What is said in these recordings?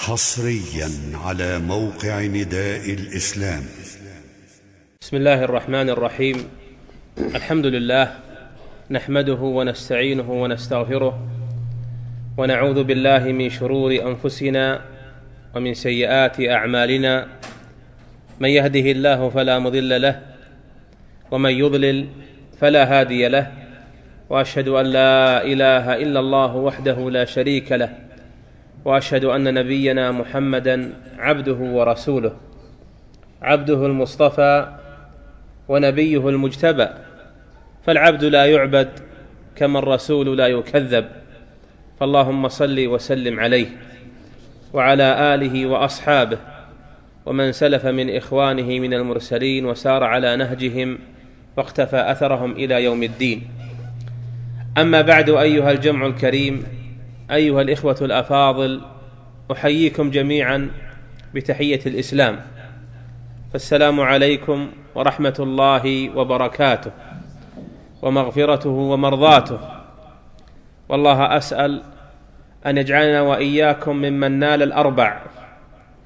حصريا على موقع نداء الإسلام. بسم الله الرحمن الرحيم. الحمد لله. نحمده ونستعينه ونستغفره. ونعوذ بالله من شرور أنفسنا ومن سيئات أعمالنا. من يهده الله فلا مضل له. ومن يضلل فلا هادي له. وأشهد أن لا إله إلا الله وحده لا شريك له. وأشهد أن نبينا محمدا عبده ورسوله عبده المصطفى ونبيه المجتبى. فالعبد لا يعبد كما الرسول لا يكذب. فاللهم صل وسلم عليه وعلى آله وأصحابه ومن سلف من إخوانه من المرسلين وسار على نهجهم واقتفى أثرهم إلى يوم الدين. أما بعد أيها الجمع الكريم أيها الإخوة الأفاضل أحييكم جميعا بتحية الإسلام. فالسلام عليكم ورحمة الله وبركاته ومغفرته ومرضاته. والله أسأل أن يجعلنا وإياكم ممن نال الأربع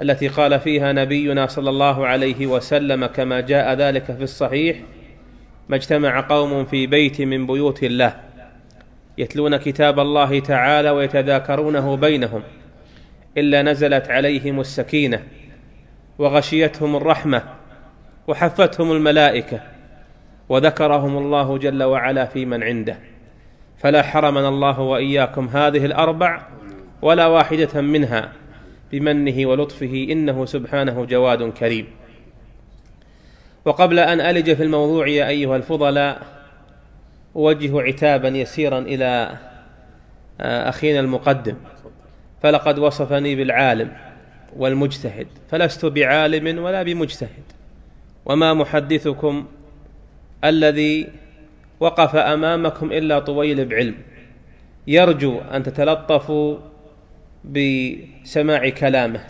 التي قال فيها نبينا صلى الله عليه وسلم كما جاء ذلك في الصحيح ما اجتمع قوم في بيت من بيوت الله يتلون كتاب الله تعالى ويتذاكرونه بينهم إلا نزلت عليهم السكينة وغشيتهم الرحمة وحفتهم الملائكة وذكرهم الله جل وعلا في من عنده. فلا حرمنا الله وإياكم هذه الأربع ولا واحدة منها بمنه ولطفه إنه سبحانه جواد كريم. وقبل أن ألج في الموضوع يا أيها الفضلاء اوجه عتابا يسيرا إلى أخينا المقدم. فلقد وصفني بالعالم والمجتهد. فلست بعالم ولا بمجتهد. وما محدثكم الذي وقف أمامكم إلا طويل بعلم. يرجو أن تتلطفوا بسماع كلامه.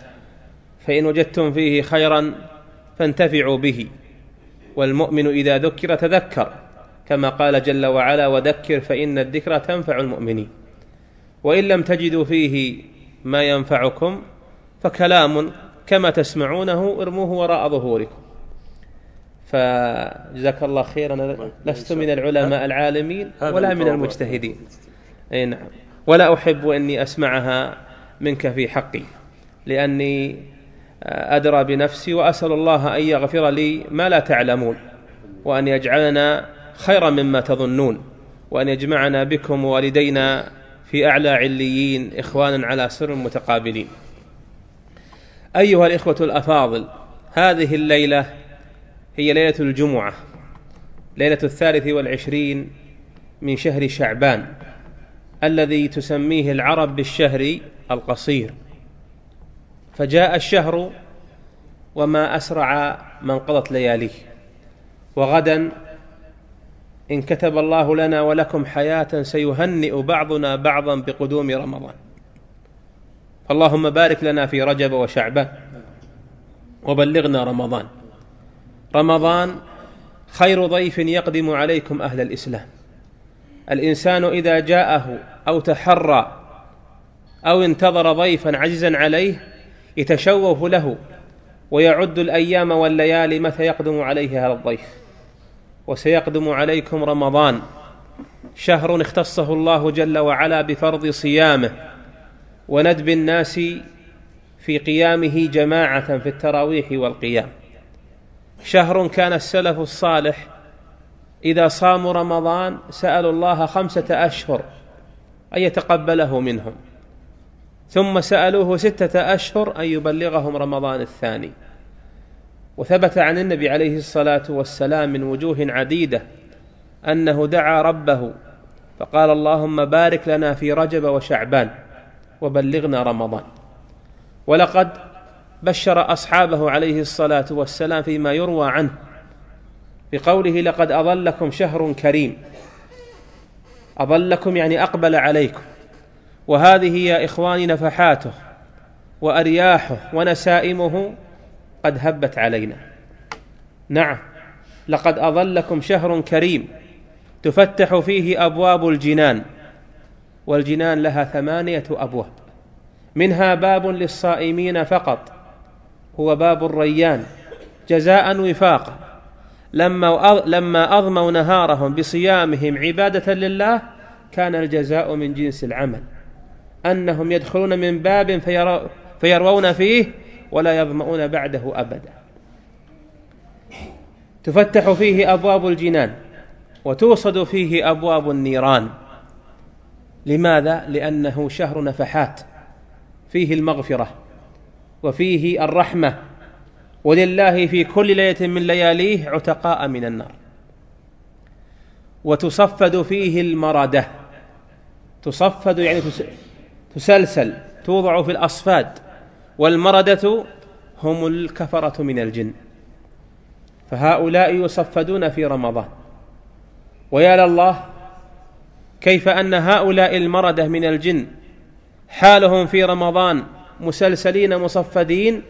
فإن وجدتم فيه خيرا فانتفعوا به. والمؤمن إذا ذكر تذكر. كما قال جل وعلا وذكر فإن الذكرى تنفع المؤمنين وإن لم تجدوا فيه ما ينفعكم فكلام كما تسمعونه ارموه وراء ظهوركم. فجزاك الله خيرا. لست من العلماء العالمين ولا من المجتهدين. أي نعم. ولا أحب أني أسمعها منك في حقي لأني أدرى بنفسي وأسأل الله أن يغفر لي ما لا تعلمون وأن يجعلنا خيرا مما تظنون وأن يجمعنا بكم ووالدينا في أعلى عليين إخوانا على سر متقابلين. أيها الإخوة الأفاضل هذه الليلة هي ليلة الجمعة ليلة الثالث والعشرين من شهر شعبان الذي تسميه العرب بالشهر القصير. فجاء الشهر وما أسرع من قضت لياليه وغدا إن كتب الله لنا ولكم حياة سيهنئ بعضنا بعضا بقدوم رمضان. اللهم بارك لنا في رجب وشعبان وبلغنا رمضان. رمضان خير ضيف يقدم عليكم أهل الإسلام. الإنسان إذا جاءه أو تحرى أو انتظر ضيفا عزيزا عليه يتشوف له ويعد الأيام والليالي متى يقدم عليه هذا الضيف. وسيقدم عليكم رمضان. شهر اختصه الله جل وعلا بفرض صيامه وندب الناس في قيامه جماعة في التراويح والقيام. شهر كان السلف الصالح إذا صاموا رمضان سألوا الله خمسة أشهر أن يتقبله منهم. ثم سألوه ستة أشهر أن يبلغهم رمضان الثاني. وثبت عن النبي عليه الصلاة والسلام من وجوه عديدة أنه دعا ربه فقال اللهم بارك لنا في رجب وشعبان وبلغنا رمضان ولقد بشر أصحابه عليه الصلاة والسلام فيما يروى عنه بقوله لقد اظلكم شهر كريم اظلكم يعني أقبل عليكم. وهذه يا إخواني نفحاته وأرياحه ونسائمه قد هبت علينا. نعم. لقد أظلكم شهر كريم تفتح فيه أبواب الجنان والجنان لها ثمانية أبواب. منها باب للصائمين فقط هو باب الريان جزاء وفاقا. لما لما اضموا نهارهم بصيامهم عبادة لله كان الجزاء من جنس العمل. أنهم يدخلون من باب فيروون فيه ولا يظمؤون بعده أبدا. تفتح فيه أبواب الجنان وتوصد فيه أبواب النيران. لماذا؟ لأنه شهر نفحات. فيه المغفرة وفيه الرحمة. ولله في كل ليلة من لياليه عتقاء من النار. وتصفد فيه المرده تصفد يعني تسلسل توضع في الأصفاد. والمردة هم الكفرة من الجن. فهؤلاء يصفدون في رمضان. ويا لله كيف أن هؤلاء المردة من الجن حالهم في رمضان مسلسلين مصفدين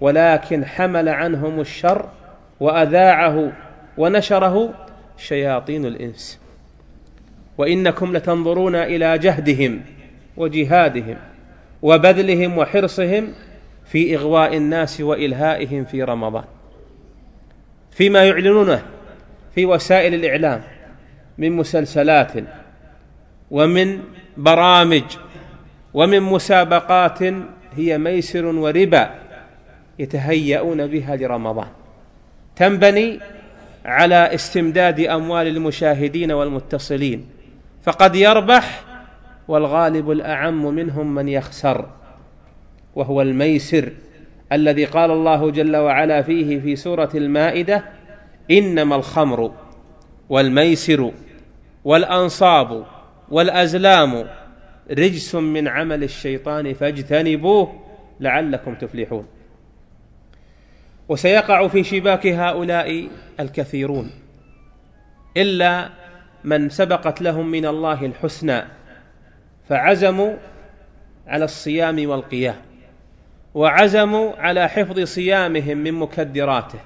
ولكن حمل عنهم الشر وأذاعه ونشره شياطين الإنس. وإنكم لتنظرون إلى جهدهم وجهادهم وبذلهم وحرصهم في إغواء الناس وإلهائهم في رمضان. فيما يعلنونه في وسائل الإعلام من مسلسلات ومن برامج ومن مسابقات هي ميسر وربا يتهيئون بها لرمضان. تنبني على استمداد أموال المشاهدين والمتصلين فقد يربح والغالب الأعم منهم من يخسر. وهو الميسر الذي قال الله جل وعلا فيه في سورة المائدة إنما الخمر والميسر والأنصاب والأزلام رجس من عمل الشيطان فاجتنبوه لعلكم تفلحون. وسيقع في شباك هؤلاء الكثيرون إلا من سبقت لهم من الله الحسنى فعزموا على الصيام والقيام. وعزموا على حفظ صيامهم من مكدراته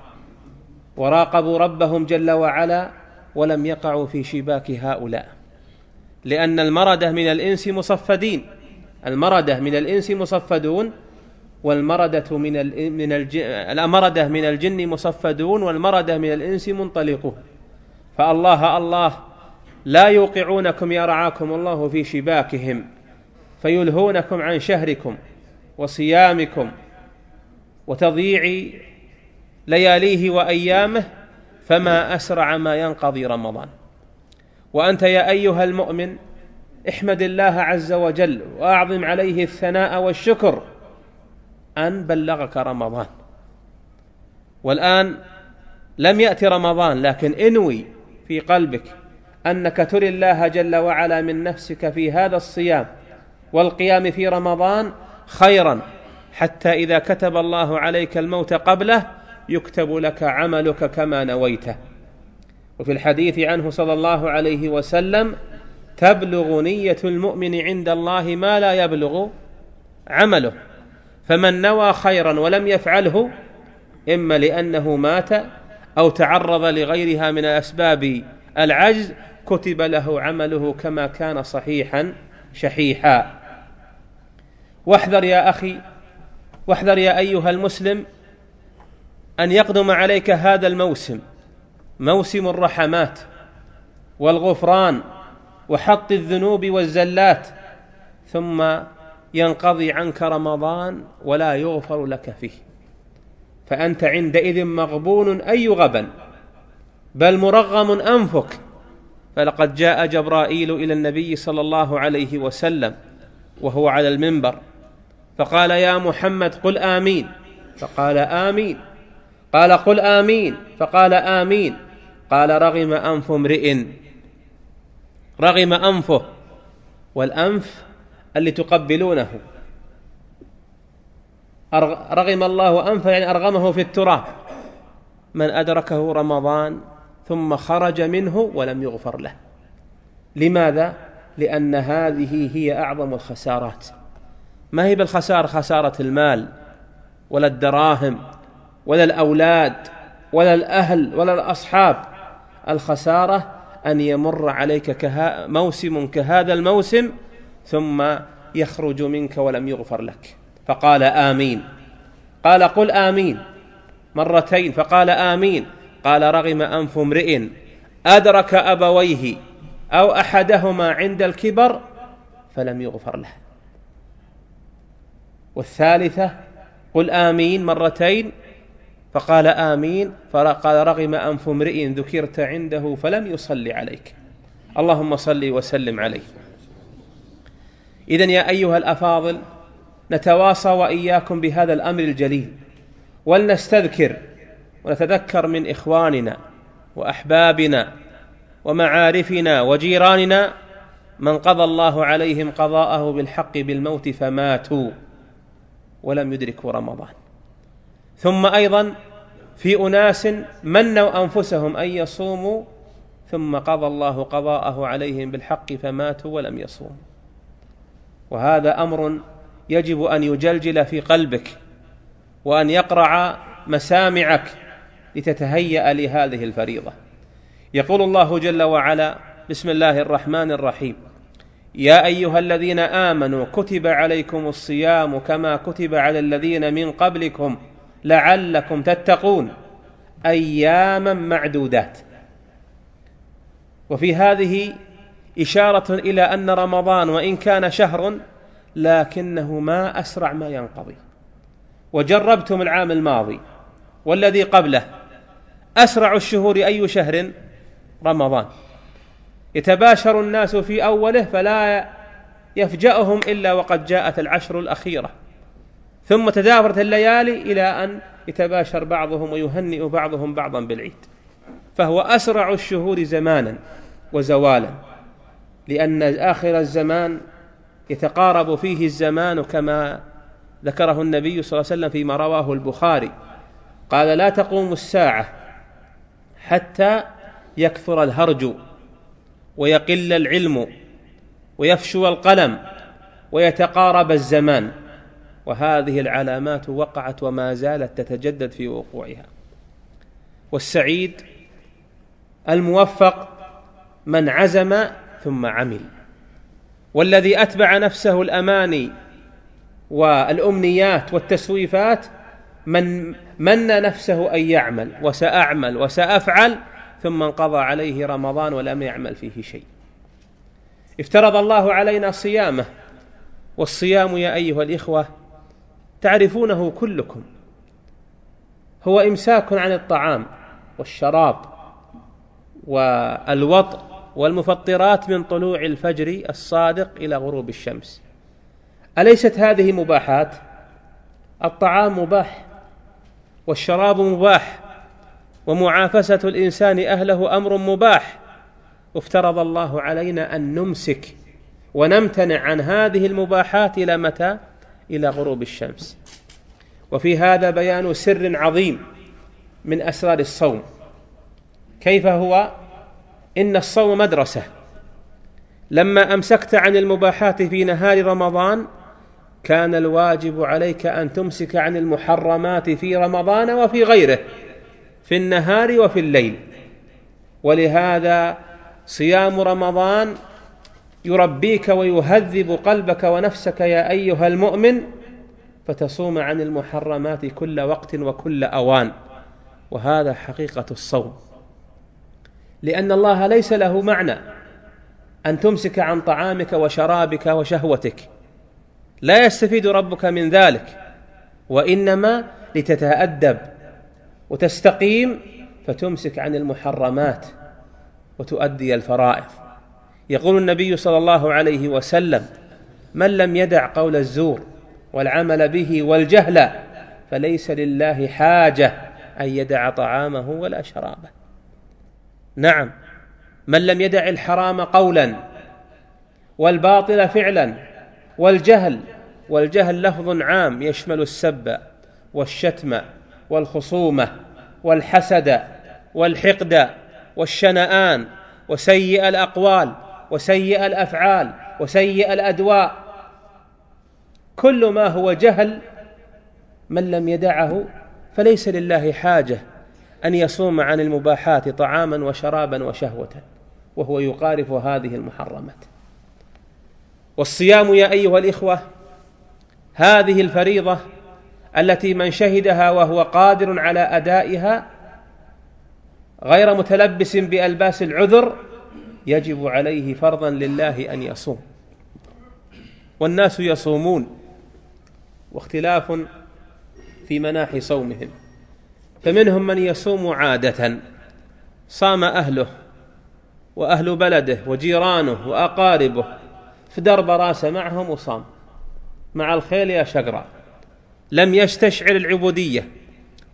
وراقبوا ربهم جل وعلا ولم يقعوا في شباك هؤلاء لأن المردة من الإنس مصفدين المردة من الإنس مصفدون والمردة من من المردة من الجن مصفدون والمردة من الإنس منطلقون. فالله الله لا يوقعونكم يرعاكم الله في شباكهم فيلهونكم عن شهركم. وصيامكم وتضييع لياليه وأيامه فما أسرع ما ينقضي رمضان. وأنت يا أيها المؤمن احمد الله عز وجل وأعظم عليه الثناء والشكر أن بلغك رمضان. والآن لم يات رمضان لكن انوي في قلبك أنك تري الله جل وعلا من نفسك في هذا الصيام والقيام في رمضان خيرا. حتى إذا كتب الله عليك الموت قبله يكتب لك عملك كما نويته. وفي الحديث عنه صلى الله عليه وسلم تبلغ نية المؤمن عند الله ما لا يبلغ عمله. فمن نوى خيرا ولم يفعله إما لأنه مات أو تعرض لغيرها من اسباب العجز كتب له عمله كما كان صحيحا شحيحا. واحذر يا أخي واحذر يا أيها المسلم أن يقدم عليك هذا الموسم موسم الرحمات والغفران وحط الذنوب والزلات ثم ينقضي عنك رمضان ولا يغفر لك فيه. فأنت عندئذ مغبون أي غبن بل مرغم أنفك. فلقد جاء جبرائيل إلى النبي صلى الله عليه وسلم وهو على المنبر فقال يا محمد قل آمين. فقال آمين. قال قل آمين. فقال آمين. قال رغم أنف امرئ. رغم أنفه. والأنف اللي تقبلونه. رغم الله أنفه يعني أرغمه في التراب. من أدركه رمضان ثم خرج منه ولم يغفر له. لماذا؟ لأن هذه هي أعظم الخسارات. ما هي بالخسارة؟ خسارة المال ولا الدراهم ولا الأولاد ولا الأهل ولا الأصحاب. الخسارة أن يمر عليك كها موسم كهذا الموسم ثم يخرج منك ولم يغفر لك. فقال آمين. قال قل آمين مرتين فقال آمين. قال رغم أنف امرئ أدرك أبويه أو أحدهما عند الكبر فلم يغفر له. والثالثة قل آمين مرتين فقال آمين فقال رغم أنف امرئ ذكرت عنده فلم يصلي عليك. اللهم صل وسلم عليه. اذا يا أيها الأفاضل نتواصى وإياكم بهذا الأمر الجليل ولنستذكر ونتذكر من إخواننا وأحبابنا ومعارفنا وجيراننا من قضى الله عليهم قضاءه بالحق بالموت فماتوا. ولم يدركوا رمضان. ثم أيضا في أناس منوا أنفسهم أن يصوموا ثم قضى الله قضاءه عليهم بالحق فماتوا ولم يصوموا. وهذا أمر يجب أن يجلجل في قلبك وأن يقرع مسامعك لتتهيأ لهذه الفريضة. يقول الله جل وعلا بسم الله الرحمن الرحيم. يا أيها الذين آمنوا كتب عليكم الصيام كما كتب على الذين من قبلكم لعلكم تتقون. أياما معدودات. وفي هذه إشارة إلى أن رمضان وإن كان شهر لكنه ما أسرع ما ينقضي. وجربتم العام الماضي والذي قبله. أسرع الشهور أي شهر؟ رمضان. يتباشر الناس في أوله فلا يفجأهم إلا وقد جاءت العشر الأخيرة. ثم تدافرت الليالي إلى أن يتباشر بعضهم ويهنئ بعضهم بعضا بالعيد. فهو أسرع الشهور زمانا وزوالا لأن آخر الزمان يتقارب فيه الزمان كما ذكره النبي صلى الله عليه وسلم فيما رواه البخاري. قال لا تقوم الساعة حتى يكثر الهرج ويقل العلم ويفشو القلم ويتقارب الزمان وهذه العلامات وقعت وما زالت تتجدد في وقوعها. والسعيد الموفق من عزم ثم عمل والذي أتبع نفسه الأماني والأمنيات والتسويفات من من نفسه أن يعمل وسأعمل وسأفعل ثم انقضى عليه رمضان ولم يعمل فيه شيء. افترض الله علينا صيامه والصيام يا أيها الإخوة تعرفونه كلكم هو إمساك عن الطعام والشراب والوطء والمفطرات من طلوع الفجر الصادق إلى غروب الشمس. أليست هذه مباحات؟ الطعام مباح والشراب مباح ومعافسة الإنسان أهله أمر مباح. افترض الله علينا أن نمسك ونمتنع عن هذه المباحات إلى متى؟ إلى غروب الشمس. وفي هذا بيان سر عظيم من أسرار الصوم. كيف هو؟ إن الصوم مدرسة. لما أمسكت عن المباحات في نهار رمضان كان الواجب عليك أن تمسك عن المحرمات في رمضان وفي غيره. في النهار وفي الليل. ولهذا صيام رمضان يربيك ويهذب قلبك ونفسك يا أيها المؤمن فتصوم عن المحرمات كل وقت وكل أوان. وهذا حقيقة الصوم. لأن الله ليس له معنى أن تمسك عن طعامك وشرابك وشهوتك. لا يستفيد ربك من ذلك وإنما لتتأدب وتستقيم فتمسك عن المحرمات وتؤدي الفرائض. يقول النبي صلى الله عليه وسلم من لم يدع قول الزور والعمل به والجهل فليس لله حاجة أن يدع طعامه ولا شرابه. نعم من لم يدع الحرام قولا والباطل فعلا والجهل والجهل لفظ عام يشمل السب والشتم والخصومة والحسد والحقد والشنآن وسيء الأقوال وسيء الأفعال وسيء الأدواء. كل ما هو جهل من لم يدعه فليس لله حاجة أن يصوم عن المباحات طعاما وشرابا وشهوة وهو يقارف هذه المحرمات. والصيام يا أيها الإخوة هذه الفريضة التي من شهدها وهو قادر على أدائها غير متلبس بألباس العذر يجب عليه فرضا لله أن يصوم. والناس يصومون واختلاف في مناحي صومهم. فمنهم من يصوم عاده صام أهله وأهل بلده وجيرانه وأقاربه في درب راسه معهم وصام. مع الخيل يا شقرا لم يستشعر العبودية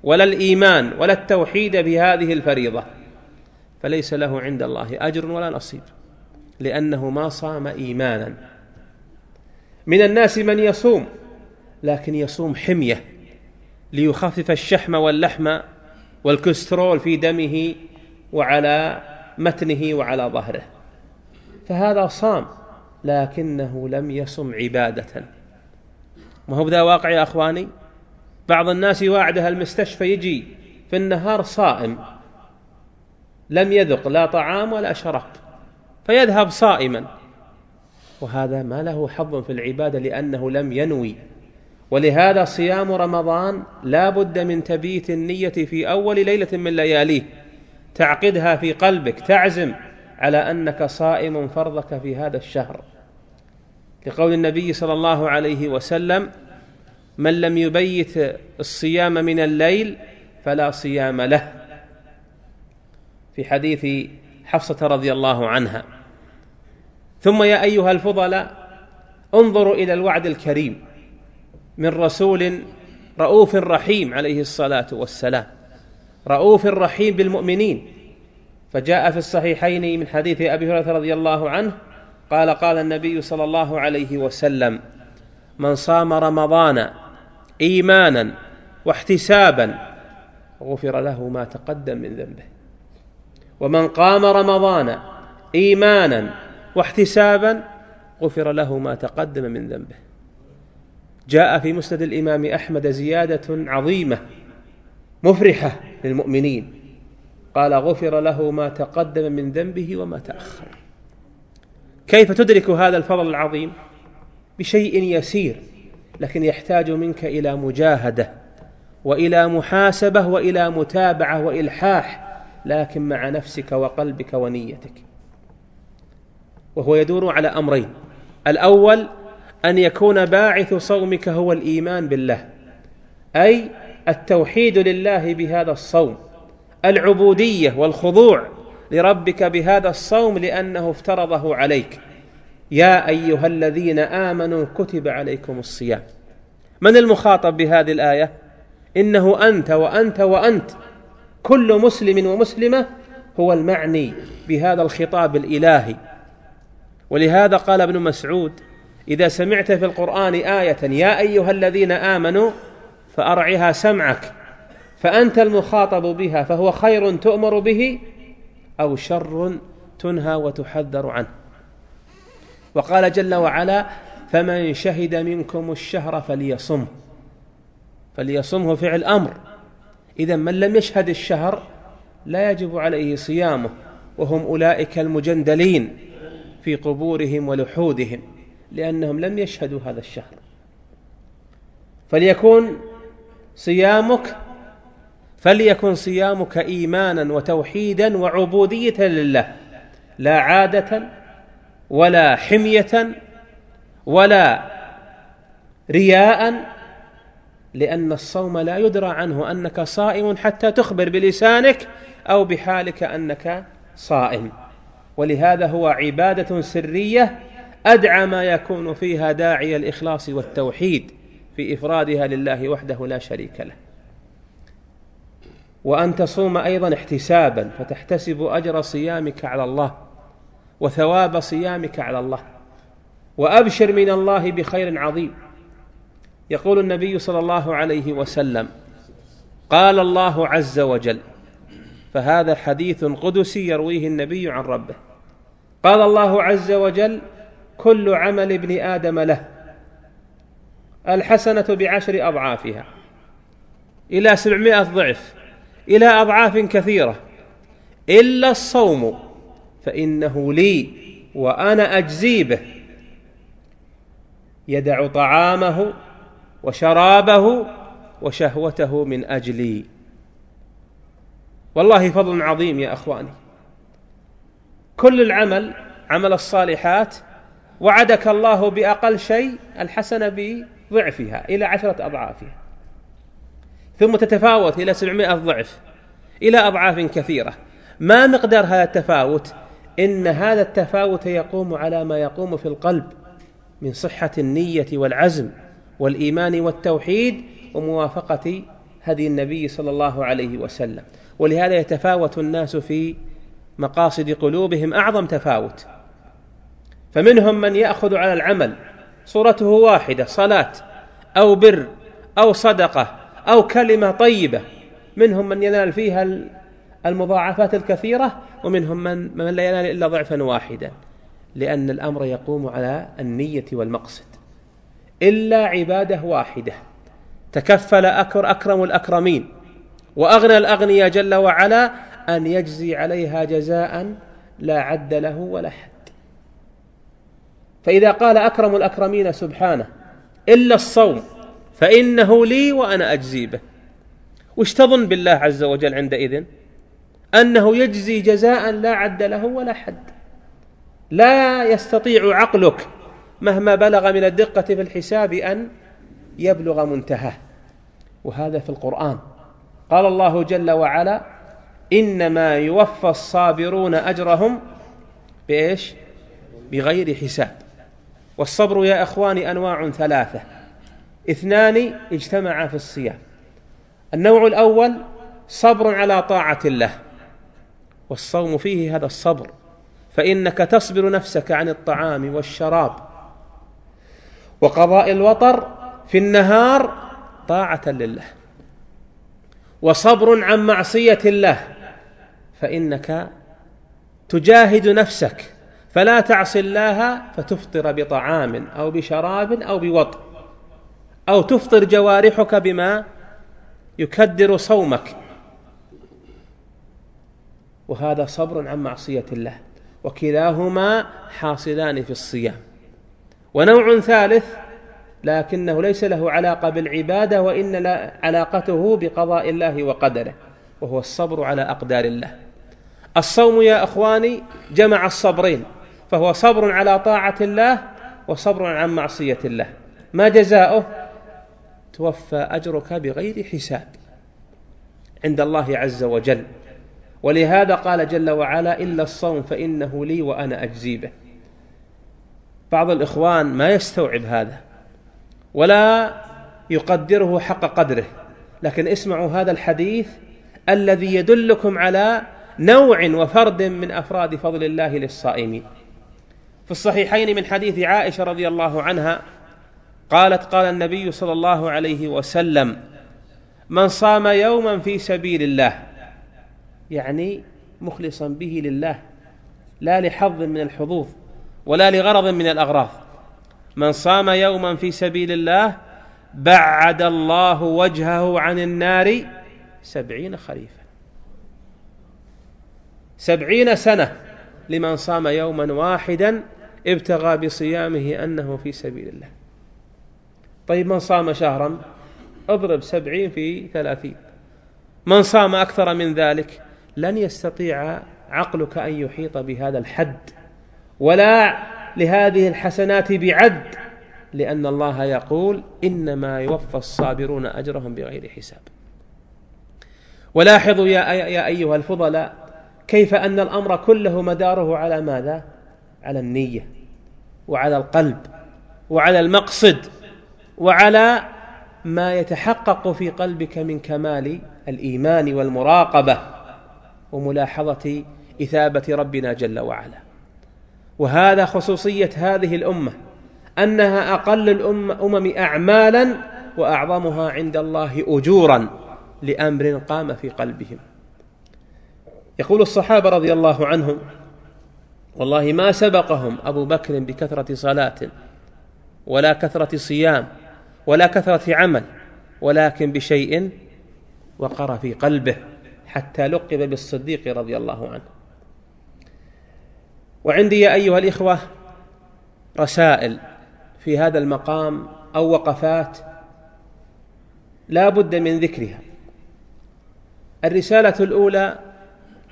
ولا الإيمان ولا التوحيد بهذه الفريضة. فليس له عند الله أجر ولا نصيب لأنه ما صام إيمانا. من الناس من يصوم لكن يصوم حمية ليخفف الشحم واللحم والكسترول في دمه وعلى متنه وعلى ظهره. فهذا صام لكنه لم يصم عبادة. ما هو بذا واقع يا أخواني؟ بعض الناس يواعده المستشفى يجي في النهار صائم. لم يذق لا طعام ولا شراب فيذهب صائما. وهذا ما له حظ في العبادة لأنه لم ينوي. ولهذا صيام رمضان لا بد من تبيت النية في أول ليلة من لياليه. تعقدها في قلبك تعزم على أنك صائم فرضك في هذا الشهر. لقول النبي صلى الله عليه وسلم من لم يبيت الصيام من الليل فلا صيام له. في حديث حفصة رضي الله عنها. ثم يا أيها الفضلاء انظروا إلى الوعد الكريم من رسول رؤوف رحيم عليه الصلاة والسلام. رؤوف رحيم بالمؤمنين. فجاء في الصحيحين من حديث أبي هريرة رضي الله عنه قال قال النبي صلى الله عليه وسلم من صام رمضان إيمانا واحتسابا غفر له ما تقدم من ذنبه. ومن قام رمضان إيمانا واحتسابا غفر له ما تقدم من ذنبه. جاء في مسند الإمام أحمد زيادة عظيمة مفرحة للمؤمنين. قال غفر له ما تقدم من ذنبه وما تأخر. كيف تدرك هذا الفضل العظيم؟ بشيء يسير لكن يحتاج منك إلى مجاهدة وإلى محاسبة وإلى متابعة وإلحاح لكن مع نفسك وقلبك ونيتك. وهو يدور على أمرين. الأول أن يكون باعث صومك هو الإيمان بالله أي التوحيد لله بهذا الصوم العبودية والخضوع لربك بهذا الصوم لأنه افترضه عليك. يا أيها الذين آمنوا كتب عليكم الصيام. من المخاطب بهذه الآية؟ إنه أنت وأنت وأنت. كل مسلم ومسلمة هو المعني بهذا الخطاب الإلهي. ولهذا قال ابن مسعود إذا سمعت في القرآن آية يا أيها الذين آمنوا فأرعها سمعك فأنت المخاطب بها فهو خير تؤمر به أو شر تنهى وتحذر عنه. وقال جل وعلا فمن شهد منكم الشهر فليصمه فليصمه فعل أمر. إذا من لم يشهد الشهر لا يجب عليه صيامه وهم أولئك المجندلين في قبورهم ولحودهم لأنهم لم يشهدوا هذا الشهر. فليكون صيامك فليكن صيامك إيمانا وتوحيدا وعبودية لله لا عادة ولا حمية ولا رياء لأن الصوم لا يدرى عنه أنك صائم حتى تخبر بلسانك أو بحالك أنك صائم. ولهذا هو عبادة سرية أدعى ما يكون فيها داعي الإخلاص والتوحيد في إفرادها لله وحده لا شريك له. وأن تصوم أيضا احتسابا فتحتسب أجر صيامك على الله وثواب صيامك على الله وأبشر من الله بخير عظيم. يقول النبي صلى الله عليه وسلم قال الله عز وجل فهذا حديث قدسي يرويه النبي عن ربه قال الله عز وجل كل عمل ابن آدم له الحسنة بعشر أضعافها إلى سبعمائة ضعف. إلى أضعاف كثيرة. إلا الصوم فإنه لي وأنا أجزي به. يدع طعامه وشرابه وشهوته من أجلي. والله فضل عظيم يا أخواني. كل العمل عمل الصالحات وعدك الله بأقل شيء الحسنه بضعفها إلى عشرة أضعافها. ثم تتفاوت إلى سبعمائة ضعف إلى أضعاف كثيرة. ما مقدار هذا التفاوت؟ إن هذا التفاوت يقوم على ما يقوم في القلب من صحة النية والعزم والإيمان والتوحيد وموافقة هدي النبي صلى الله عليه وسلم. ولهذا يتفاوت الناس في مقاصد قلوبهم أعظم تفاوت. فمنهم من يأخذ على العمل صورته واحدة صلاة أو بر أو صدقة أو كلمة طيبة. منهم من ينال فيها المضاعفات الكثيرة ومنهم من من لا ينال إلا ضعفا واحدا. لأن الأمر يقوم على النية والمقصد. إلا عبادة واحدة. تكفل أكر أكرم الأكرمين. وأغنى الأغنياء جل وعلا أن يجزي عليها جزاء لا عد له ولا حد. فإذا قال أكرم الأكرمين سبحانه إلا الصوم فإنه لي وأنا أجزي به. وش تظن بالله عز وجل عندئذ؟ أنه يجزي جزاء لا عد له ولا حد. لا يستطيع عقلك مهما بلغ من الدقة في الحساب أن يبلغ منتهاه. وهذا في القرآن. قال الله جل وعلا إنما يوفى الصابرون أجرهم بإيش؟ بغير حساب. والصبر يا أخواني أنواع ثلاثة. اثنان اجتمعا في الصيام. النوع الأول صبر على طاعة الله والصوم فيه هذا الصبر فإنك تصبر نفسك عن الطعام والشراب. وقضاء الوطر في النهار طاعة لله وصبر عن معصية الله فإنك تجاهد نفسك فلا تعصي الله فتفطر بطعام أو بشراب أو بوطء أو تفطر جوارحك بما يكدر صومك. وهذا صبر عن معصية الله. وكلاهما حاصلان في الصيام. ونوع ثالث لكنه ليس له علاقة بالعبادة وإن علاقته بقضاء الله وقدره. وهو الصبر على أقدار الله. الصوم يا أخواني جمع الصبرين. فهو صبر على طاعة الله وصبر عن معصية الله. ما جزاؤه؟ توفى أجرك بغير حساب عند الله عز وجل. ولهذا قال جل وعلا إلا الصوم فإنه لي وأنا أجزي به. بعض الإخوان ما يستوعب هذا ولا يقدره حق قدره لكن اسمعوا هذا الحديث الذي يدلكم على نوع وفرد من أفراد فضل الله للصائمين. في الصحيحين من حديث عائشة رضي الله عنها قالت قال النبي صلى الله عليه وسلم من صام يوما في سبيل الله يعني مخلصا به لله لا لحظ من الحظوظ ولا لغرض من الأغراض. من صام يوما في سبيل الله بعد الله وجهه عن النار سبعين خريفا. سبعين سنة لمن صام يوما واحدا ابتغى بصيامه أنه في سبيل الله. طيب من صام شهرا؟ اضرب سبعين في ثلاثين. من صام أكثر من ذلك؟ لن يستطيع عقلك أن يحيط بهذا الحد ولا لهذه الحسنات بعد لأن الله يقول إنما يوفى الصابرون أجرهم بغير حساب. ولاحظوا يا, يا أيها الفضلاء كيف أن الأمر كله مداره على ماذا؟ على النية وعلى القلب وعلى المقصد. وعلى ما يتحقق في قلبك من كمال الإيمان والمراقبة وملاحظة إثابة ربنا جل وعلا. وهذا خصوصية هذه الأمة أنها أقل الأمم أعمالا وأعظمها عند الله أجورا لأمر قام في قلبهم. يقول الصحابة رضي الله عنهم والله ما سبقهم أبو بكر بكثرة صلاة ولا كثرة صيام ولا كثرة عمل ولكن بشيء وقر في قلبه حتى لقب بالصديق رضي الله عنه. وعندي يا أيها الإخوة رسائل في هذا المقام أو وقفات لا بد من ذكرها. الرسالة الأولى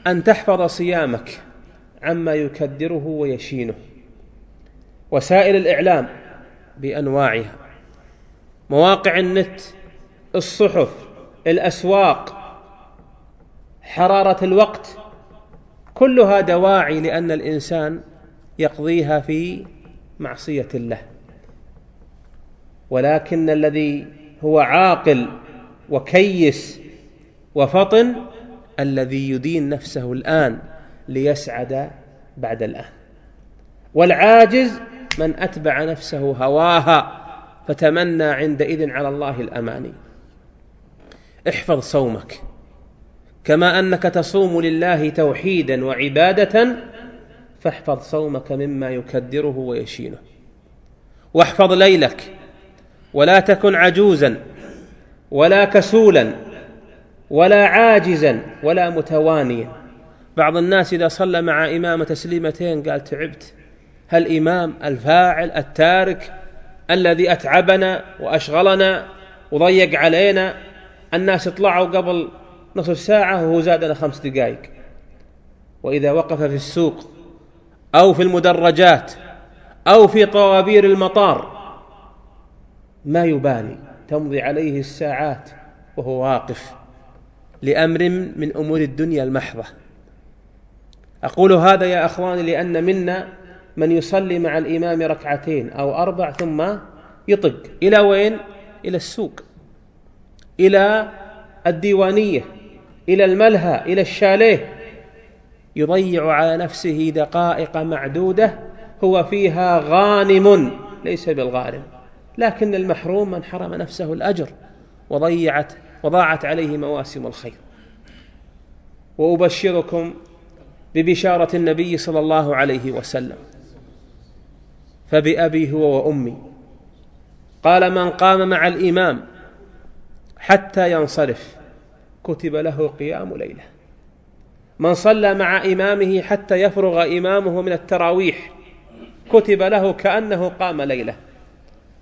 أن تحفظ صيامك عما يكدره ويشينه. وسائل الإعلام بأنواعها. مواقع النت الصحف الأسواق حرارة الوقت كلها دواعي لأن الإنسان يقضيها في معصية الله. ولكن الذي هو عاقل وكيس وفطن الذي يدين نفسه الآن ليسعد بعد الآن. والعاجز من أتبع نفسه هواها. فتمنى عندئذ على الله الأماني. احفظ صومك. كما أنك تصوم لله توحيدا وعبادة فاحفظ صومك مما يكدره ويشينه. واحفظ ليلك. ولا تكن عجوزا ولا كسولا ولا عاجزا ولا متوانيا. بعض الناس إذا صلى مع إمام تسليمتين قال تعبت. هل إمام الفاعل التارك الذي أتعبنا وأشغلنا وضيق علينا. الناس اطلعوا قبل نصف ساعة وهو زادنا خمس دقائق. وإذا وقف في السوق أو في المدرجات أو في طوابير المطار ما يبالي. تمضي عليه الساعات وهو واقف لأمر من أمور الدنيا المحضة. أقول هذا يا أخواني لأن منا من يصلي مع الإمام ركعتين أو أربع ثم يطق. إلى وين؟ إلى السوق. إلى الديوانية. إلى الملهى. إلى الشاليه. يضيع على نفسه دقائق معدودة هو فيها غانم ليس بالغارم لكن المحروم من حرم نفسه الأجر وضيعت وضاعت عليه مواسم الخير. وأبشركم ببشارة النبي صلى الله عليه وسلم. فبأبي هو وأمي. قال من قام مع الإمام حتى ينصرف كتب له قيام ليلة. من صلى مع إمامه حتى يفرغ إمامه من التراويح كتب له كأنه قام ليلة.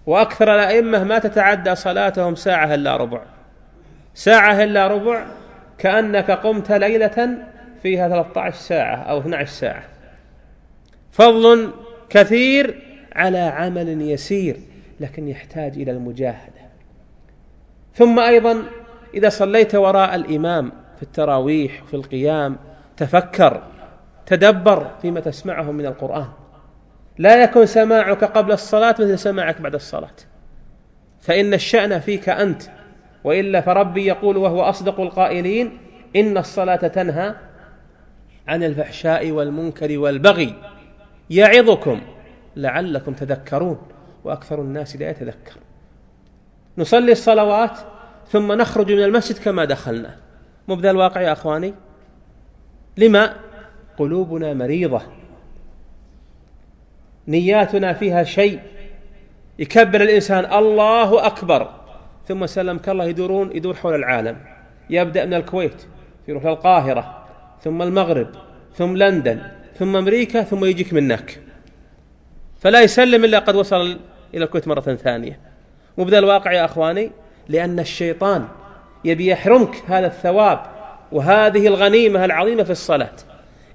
وأكثر الأئمة ما تتعدى صلاتهم ساعة إلا ربع. ساعة إلا ربع كأنك قمت ليلة فيها 13 ساعة أو 12 ساعة. فضل كثير على عمل يسير لكن يحتاج إلى المجاهدة. ثم أيضا إذا صليت وراء الإمام في التراويح وفي القيام تفكر تدبر فيما تسمعه من القرآن. لا يكن سماعك قبل الصلاة مثل سماعك بعد الصلاة. فإن الشأن فيك أنت وإلا فربي يقول وهو أصدق القائلين إن الصلاة تنهى عن الفحشاء والمنكر والبغي. يعظكم. لعلكم تذكرون وأكثر الناس لا يتذكر. نصلي الصلوات ثم نخرج من المسجد كما دخلنا. مو بذا الواقع يا أخواني؟ لما؟ قلوبنا مريضة. نياتنا فيها شيء. يكبر الإنسان الله أكبر. ثم سلمك الله يدورون يدور حول العالم. يبدأ من الكويت يروح للقاهرة ثم المغرب ثم لندن ثم أمريكا ثم يجيك منك. فلا يسلم إلا قد وصل إلى الكويت مرة ثانية. مو بذا الواقع يا أخواني لأن الشيطان يبي يحرمك هذا الثواب وهذه الغنيمة العظيمة في الصلاة.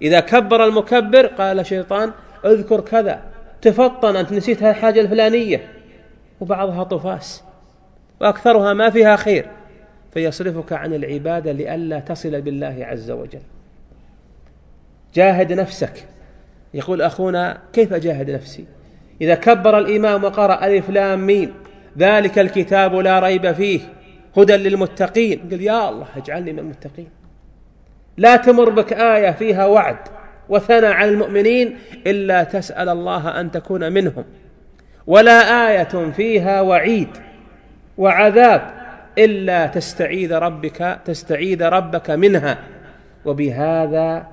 إذا كبر المكبر قال الشيطان أذكر كذا تفطن أنت نسيت الحاجة الفلانية. وبعضها طفاس وأكثرها ما فيها خير. فيصرفك عن العبادة لئلا تصل بالله عز وجل. جاهد نفسك. يقول أخونا كيف أجاهد نفسي؟ إذا كبر الإمام وقرأ ألف لام ميم ذلك الكتاب لا ريب فيه هدى للمتقين. قل يا الله اجعلني من المتقين. لا تمر بك آية فيها وعد وثنى على المؤمنين إلا تسأل الله أن تكون منهم. ولا آية فيها وعيد وعذاب إلا تستعيذ ربك تستعيذ ربك منها. وبهذا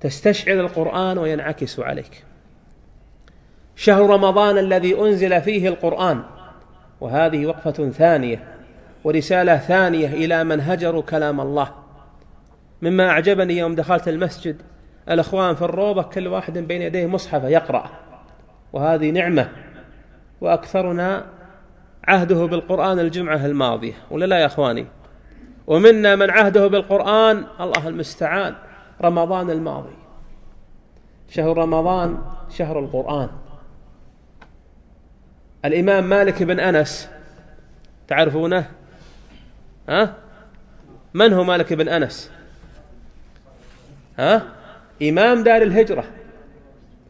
تستشعر القرآن وينعكس عليك. شهر رمضان الذي أنزل فيه القرآن. وهذه وقفة ثانية ورسالة ثانية إلى من هجروا كلام الله. مما أعجبني يوم دخلت المسجد الأخوان في الروضة كل واحد بين يديه مصحف يقرأ. وهذه نعمة وأكثرنا عهده بالقرآن الجمعة الماضية. ولا لا يا أخواني؟ ومنا من عهده بالقرآن الله المستعان رمضان الماضي. شهر رمضان شهر القرآن. الإمام مالك بن أنس. تعرفونه؟ ها؟ من هو مالك بن أنس؟ ها؟ إمام دار الهجرة.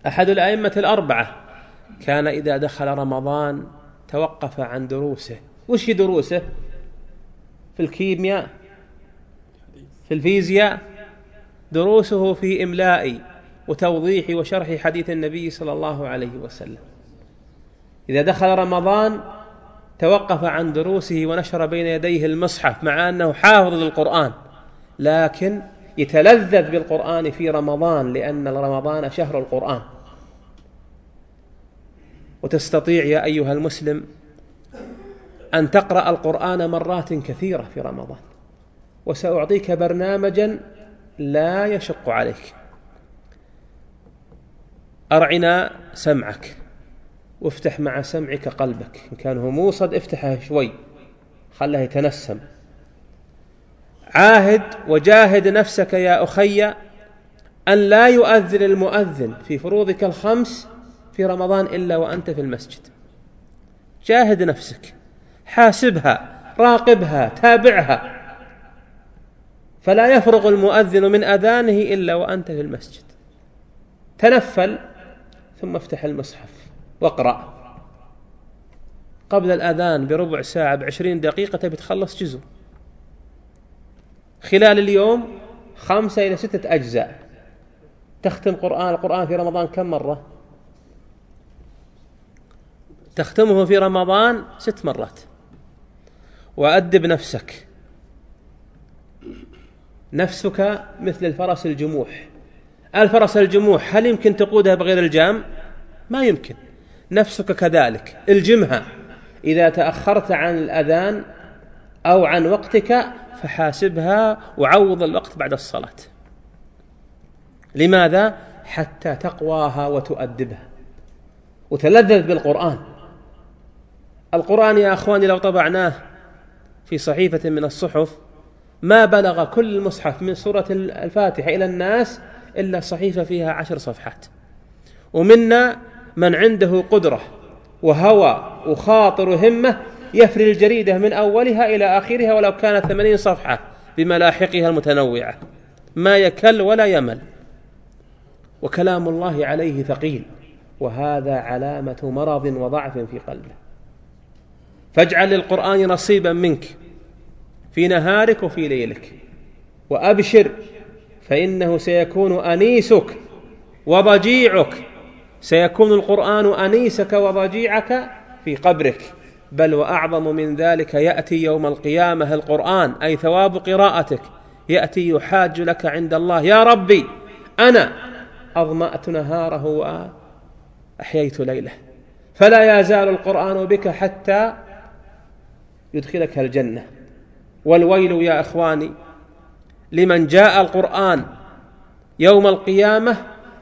أحد الأئمة الأربعة. كان إذا دخل رمضان توقف عن دروسه. وش دروسه؟ في الكيمياء؟ في الفيزياء؟ دروسه في إملاء وتوضيح وشرح حديث النبي صلى الله عليه وسلم. إذا دخل رمضان توقف عن دروسه ونشر بين يديه المصحف مع أنه حافظ للقرآن لكن يتلذذ بالقرآن في رمضان لأن رمضان شهر القرآن. وتستطيع يا أيها المسلم أن تقرأ القرآن مرات كثيرة في رمضان. وسأعطيك برنامجا لا يشق عليك. أرعنا سمعك. وافتح مع سمعك قلبك. إن كان هو موصد افتحه شوي. خله يتنسم. عاهد وجاهد نفسك يا أخي أن لا يؤذن المؤذن في فروضك الخمس في رمضان إلا وأنت في المسجد. جاهد نفسك. حاسبها راقبها تابعها. فلا يفرغ المؤذن من أذانه إلا وأنت في المسجد. تنفل ثم افتح المصحف. واقرأ. قبل الأذان بربع ساعة بعشرين دقيقة تبي تخلص جزء. خلال اليوم خمسة إلى ستة أجزاء. تختم قرآن القرآن في رمضان كم مرة؟ تختمه في رمضان ست مرات. وأدب نفسك. نفسك مثل الفرس الجموح. الفرس الجموح هل يمكن تقودها بغير الجام؟ ما يمكن. نفسك كذلك. الجمها إذا تأخرت عن الأذان أو عن وقتك فحاسبها وعوض الوقت بعد الصلاة. لماذا؟ حتى تقواها وتؤدبها. وتلذذ بالقرآن. القرآن يا أخواني لو طبعناه في صحيفة من الصحف ما بلغ كل المصحف من سورة الفاتحة إلى الناس إلا صحيفة فيها عشر صفحات. ومنا من عنده قدرة وهوى وخاطر وهمة يفري الجريدة من أولها إلى آخرها ولو كانت ثمانين صفحة بملاحقها المتنوعة. ما يكل ولا يمل. وكلام الله عليه ثقيل. وهذا علامة مرض وضعف في قلبه. فاجعل للقرآن نصيبا منك في نهارك وفي ليلك. وأبشر فإنه سيكون أنيسك وضجيعك سيكون القرآن أنيسك وضجيعك في قبرك. بل وأعظم من ذلك يأتي يوم القيامة القرآن أي ثواب قراءتك. يأتي يحاج لك عند الله يا ربي أنا أظمأت نهاره وأحييت ليله. فلا يزال القرآن بك حتى يدخلك الجنة. والويل يا إخواني لمن جاء القرآن يوم القيامة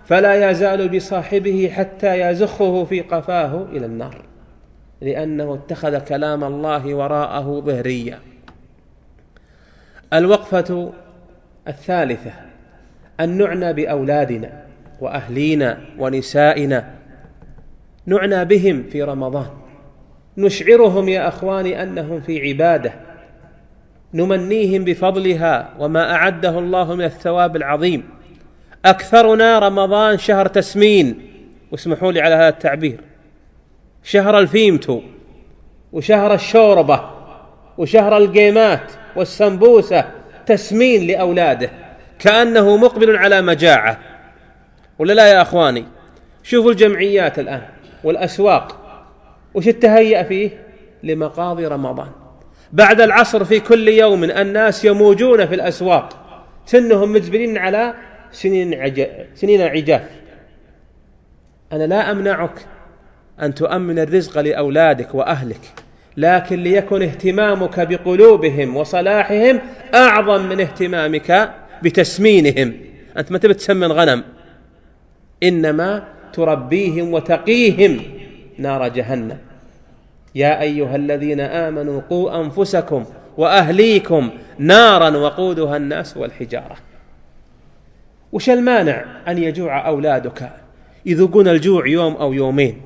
فلا يزال بصاحبه حتى يزخه في قفاه إلى النار لأنه اتخذ كلام الله وراءه ظهريا الوقفة الثالثة أن نعنى بأولادنا وأهلينا ونسائنا. نعنى بهم في رمضان. نشعرهم يا أخواني أنهم في عبادة. نمنيهم بفضلها وما أعده الله من الثواب العظيم. أكثرنا رمضان شهر تسمين. واسمحوا لي على هذا التعبير. شهر الفيمتو وشهر الشوربة وشهر القيمات والسمبوسة تسمين لأولاده. كأنه مقبل على مجاعة. ولا لا يا أخواني؟ شوفوا الجمعيات الآن والأسواق. وش التهيأ فيه؟ لمقاضي رمضان. بعد العصر في كل يوم الناس يموجون في الأسواق. سنهم مجبرين على سنين, عج... سنين عجاف أنا لا أمنعك أن تؤمن الرزق لأولادك وأهلك لكن ليكن اهتمامك بقلوبهم وصلاحهم أعظم من اهتمامك بتسمينهم. أنت ما تبي تسمن غنم إنما تربيهم وتقيهم نار جهنم. يا أيها الذين آمنوا قوا أنفسكم وأهليكم نارا وقودها الناس والحجارة. وش المانع أن يجوع أولادك يذوقون الجوع يوم أو يومين؟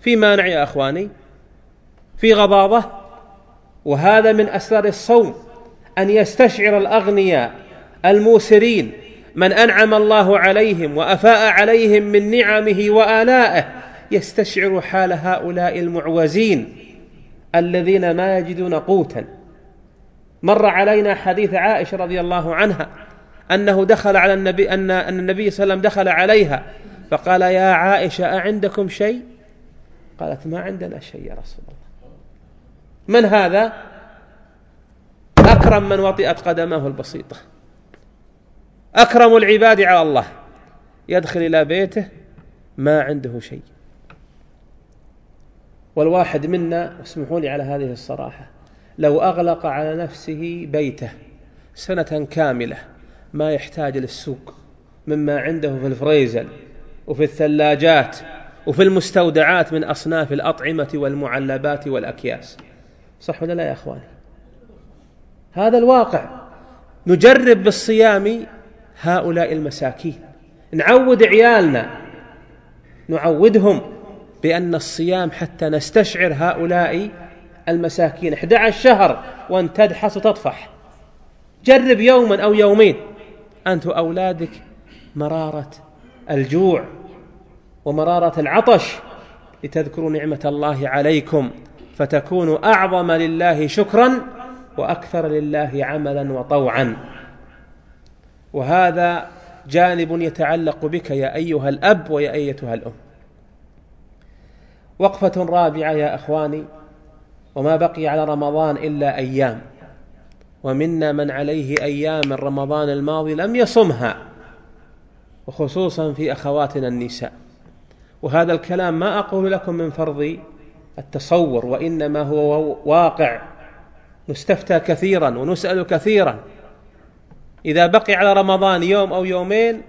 في مانع يا أخواني؟ في غضاضه وهذا من أسرار الصوم أن يستشعر الأغنياء الموسرين من أنعم الله عليهم وأفاء عليهم من نعمه وآلائه يستشعر حال هؤلاء المعوزين الذين ما يجدون قوتا. مر علينا حديث عائشة رضي الله عنها أنه دخل على النبي أن أن النبي صلى الله عليه وسلم دخل عليها. فقال يا عائشة أعندكم شيء؟ قالت ما عندنا شيء يا رسول الله. من هذا؟ أكرم من وطئت قدمه البسيطة. أكرم العباد على الله. يدخل إلى بيته ما عنده شيء. والواحد منا اسمحوا لي على هذه الصراحة لو أغلق على نفسه بيته سنة كاملة ما يحتاج للسوق مما عنده في الفريزل وفي الثلاجات وفي المستودعات من أصناف الأطعمة والمعلبات والأكياس. صح ولا لا يا إخواني؟ هذا الواقع. نجرب بالصيام هؤلاء المساكين. نعود عيالنا. نعودهم بأن الصيام حتى نستشعر هؤلاء المساكين. 11 شهر وأن تدحس وتطفح. جرب يوما أو يومين. أنت وأولادك مرارة الجوع ومرارة العطش لتذكروا نعمة الله عليكم فتكونوا أعظم لله شكرا وأكثر لله عملا وطوعا. وهذا جانب يتعلق بك يا أيها الأب ويا أيتها الأم. وقفة رابعة يا أخواني وما بقي على رمضان إلا أيام. ومنا من عليه أيام رمضان الماضي لم يصمها وخصوصا في أخواتنا النساء. وهذا الكلام ما أقول لكم من فرض التصور وإنما هو واقع. نستفتى كثيرا ونسأل كثيرا. إذا بقي على رمضان يوم أو يومين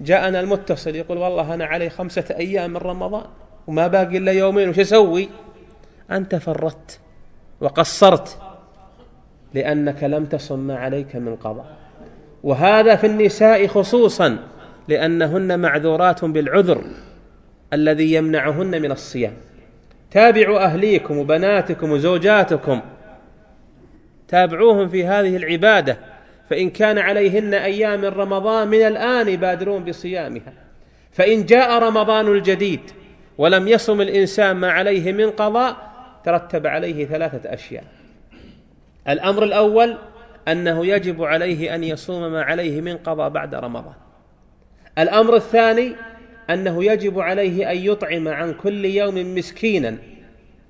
جاءنا المتصل يقول والله أنا علي خمسة أيام من رمضان وما باقي إلا يومين وش أسوي؟ أنت فرطت وقصرت. لأنك لم تصم ما عليك من قضاء. وهذا في النساء خصوصا لأنهن معذورات بالعذر الذي يمنعهن من الصيام. تابعوا أهليكم وبناتكم وزوجاتكم. تابعوهم في هذه العبادة فإن كان عليهن أيام من رمضان من الآن يبادرون بصيامها. فإن جاء رمضان الجديد ولم يصم الإنسان ما عليه من قضاء ترتب عليه ثلاثة أشياء. الأمر الأول أنه يجب عليه أن يصوم ما عليه من قضاء بعد رمضان. الأمر الثاني أنه يجب عليه أن يطعم عن كل يوم مسكينا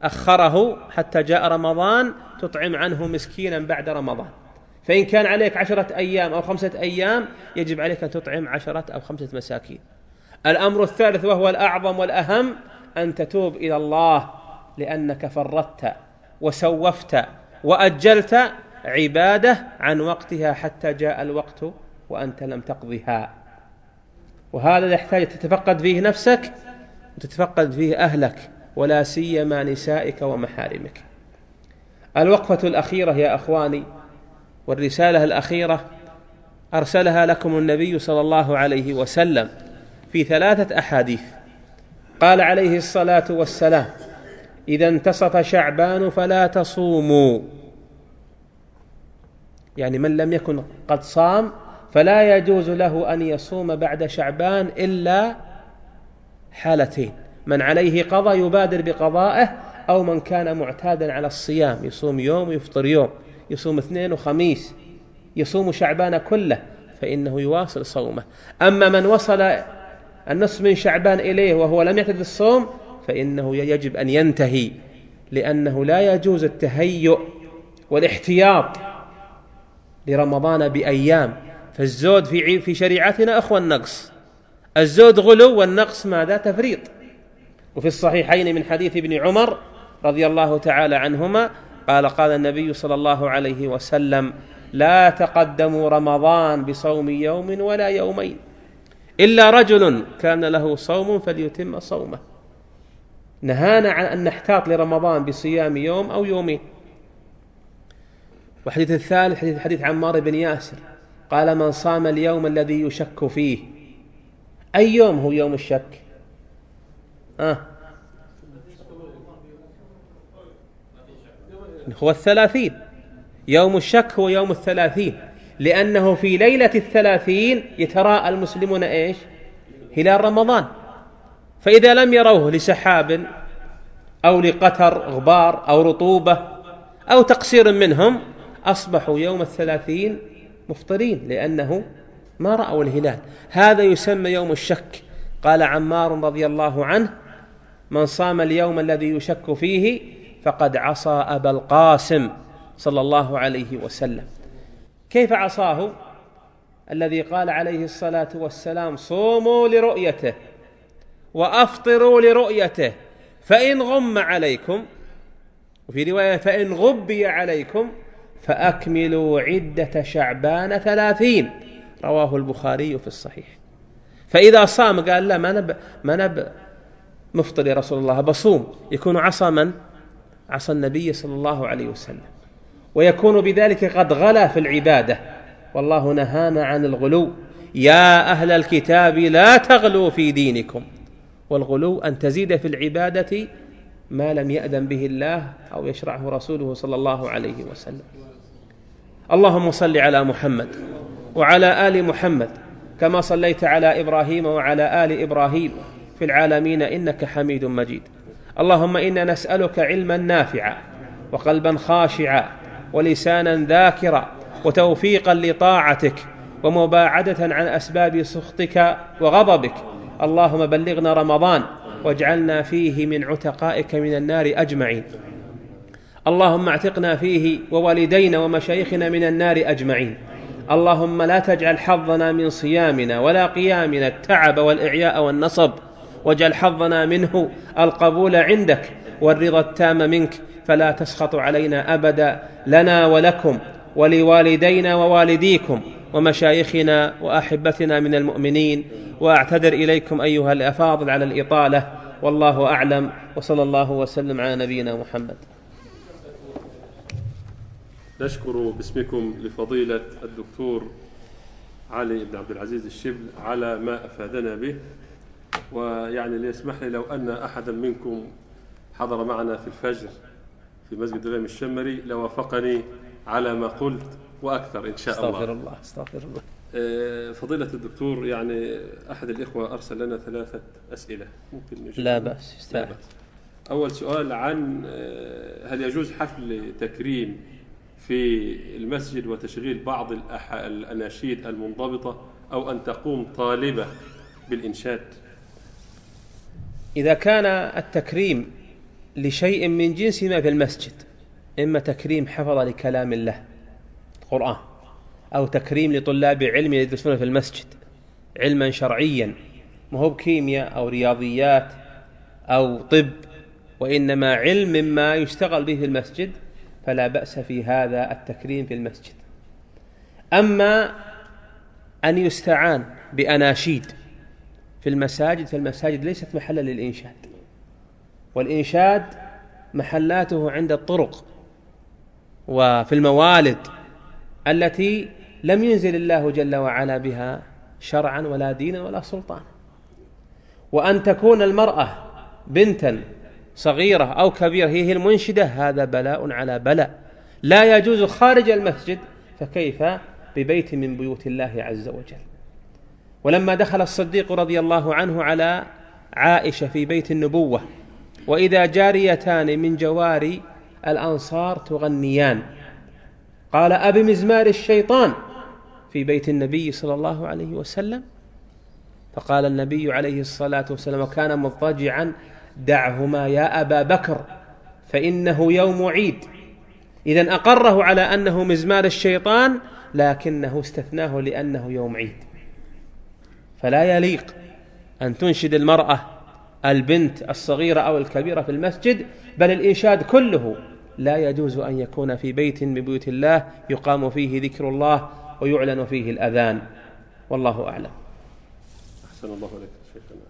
أخره حتى جاء رمضان تطعم عنه مسكينا بعد رمضان. فإن كان عليك عشرة أيام أو خمسة أيام يجب عليك أن تطعم عشرة أو خمسة مساكين. الأمر الثالث وهو الأعظم والأهم أن تتوب إلى الله لأنك فرطت وسوفت وأجلت عبادة عن وقتها حتى جاء الوقت وأنت لم تقضها. وهذا يحتاج تتفقد فيه نفسك وتتفقد فيه أهلك ولا سيما نسائك ومحارمك. الوقفة الأخيرة يا أخواني والرسالة الأخيرة أرسلها لكم النبي صلى الله عليه وسلم في ثلاثة أحاديث. قال عليه الصلاة والسلام إذا انتصف شعبان فلا تصوموا. يعني من لم يكن قد صام فلا يجوز له أن يصوم بعد شعبان إلا حالتين. من عليه قضى يبادر بقضائه أو من كان معتادا على الصيام. يصوم يوم ويفطر يوم. يصوم اثنين وخميس. يصوم شعبان كله فإنه يواصل صومه. أما من وصل النصف من شعبان إليه وهو لم يعتد الصوم فإنه يجب أن ينتهي لأنه لا يجوز التهيؤ والاحتياط لرمضان بأيام. فالزود في في شريعتنا أخوى النقص. الزود غلو والنقص ماذا؟ تفريط. وفي الصحيحين من حديث ابن عمر رضي الله تعالى عنهما قال قال النبي صلى الله عليه وسلم لا تقدموا رمضان بصوم يوم ولا يومين. إلا رجل كان له صوم فليتم صومه. نهانا عن أن نحتاط لرمضان بصيام يوم أو يومين. والحديث الثالث حديث حديث عمار بن ياسر. قال من صام اليوم الذي يشك فيه. أي يوم هو يوم الشك؟ آه. هو الثلاثين. يوم الشك هو يوم الثلاثين. لأنه في ليلة الثلاثين يتراءى المسلمون إيش؟ هلال رمضان. فإذا لم يروه لسحاب أو لقتر غبار أو رطوبة أو تقصير منهم أصبحوا يوم الثلاثين مفطرين لأنه ما رأوا الهلال. هذا يسمى يوم الشك. قال عمار رضي الله عنه من صام اليوم الذي يشك فيه فقد عصى أبا القاسم صلى الله عليه وسلم. كيف عصاه؟ الذي قال عليه الصلاة والسلام صوموا لرؤيته. وأفطروا لرؤيته. فإن غم عليكم وفي رواية فإن غبي عليكم فأكملوا عدة شعبان ثلاثين. رواه البخاري في الصحيح. فإذا صام قال لا ما نب ما نب مفطر يا رسول الله بصوم. يكون عصى من؟ عصى النبي صلى الله عليه وسلم. ويكون بذلك قد غلا في العبادة. والله نهانا عن الغلو. يا أهل الكتاب لا تغلوا في دينكم. والغلو أن تزيد في العبادة ما لم يأذن به الله أو يشرعه رسوله صلى الله عليه وسلم. اللهم صل على محمد وعلى آل محمد كما صليت على إبراهيم وعلى آل إبراهيم في العالمين إنك حميد مجيد. اللهم إنا نسألك علما نافعا وقلبا خاشعا ولسانا ذاكرا وتوفيقا لطاعتك ومباعدة عن أسباب سخطك وغضبك اللهم بلغنا رمضان واجعلنا فيه من عتقائك من النار أجمعين. اللهم اعتقنا فيه ووالدينا ومشايخنا من النار أجمعين. اللهم لا تجعل حظنا من صيامنا ولا قيامنا التعب والإعياء والنصب. واجعل حظنا منه القبول عندك والرضا التام منك. فلا تسخط علينا أبدا. لنا ولكم ولوالدينا ووالديكم. ومشايخنا وأحبتنا من المؤمنين وأعتذر إليكم أيها الأفاضل على الإطالة. والله أعلم. وصلى الله وسلم على نبينا محمد. نشكر باسمكم لفضيلة الدكتور علي بن عبد العزيز الشبل على ما أفادنا به. ويعني ليسمح لي لو أن أحدا منكم حضر معنا في الفجر في مسجد الإمام الشمري لوافقني على ما قلت. وأكثر إن شاء الله. استغفر الله استغفر الله. آه، فضيلة الدكتور يعني أحد الإخوة أرسل لنا ثلاثة أسئلة. ممكن نجيب لا بأس يستاهل. أول سؤال عن آه، هل يجوز حفل تكريم في المسجد وتشغيل بعض الأناشيد المنضبطة أو أن تقوم طالبة بالإنشاد؟ إذا كان التكريم لشيء من جنس ما في المسجد إما تكريم حفظ لكلام الله القرآن أو تكريم لطلاب علم يدرسون في المسجد علما شرعيا. ما هو بكيمياء أو رياضيات أو طب وإنما علم مما يشتغل به في المسجد فلا بأس في هذا التكريم في المسجد. أما أن يستعان بأناشيد في المساجد فالمساجد ليست محلا للإنشاد والإنشاد محلاته عند الطرق وفي الموالد التي لم ينزل الله جل وعلا بها شرعا ولا دينا ولا سلطانا. وأن تكون المرأة بنتا صغيرة أو كبيرة هي المنشدة هذا بلاء على بلاء. لا يجوز خارج المسجد فكيف؟ ببيت من بيوت الله عز وجل. ولما دخل الصديق رضي الله عنه على عائشة في بيت النبوة وإذا جاريتان من جواري الأنصار تغنيان. قال أبي مزمار الشيطان في بيت النبي صلى الله عليه وسلم. فقال النبي عليه الصلاة والسلام وكان مضطجعا دعهما يا أبا بكر فإنه يوم عيد. إذا أقره على أنه مزمار الشيطان لكنه استثناه لأنه يوم عيد. فلا يليق أن تنشد المرأة البنت الصغيرة أو الكبيرة في المسجد بل الإنشاد كله لا يجوز أن يكون في بيت من بيوت الله يقام فيه ذكر الله ويعلن فيه الأذان. والله أعلم. أحسن الله عليك شيخنا.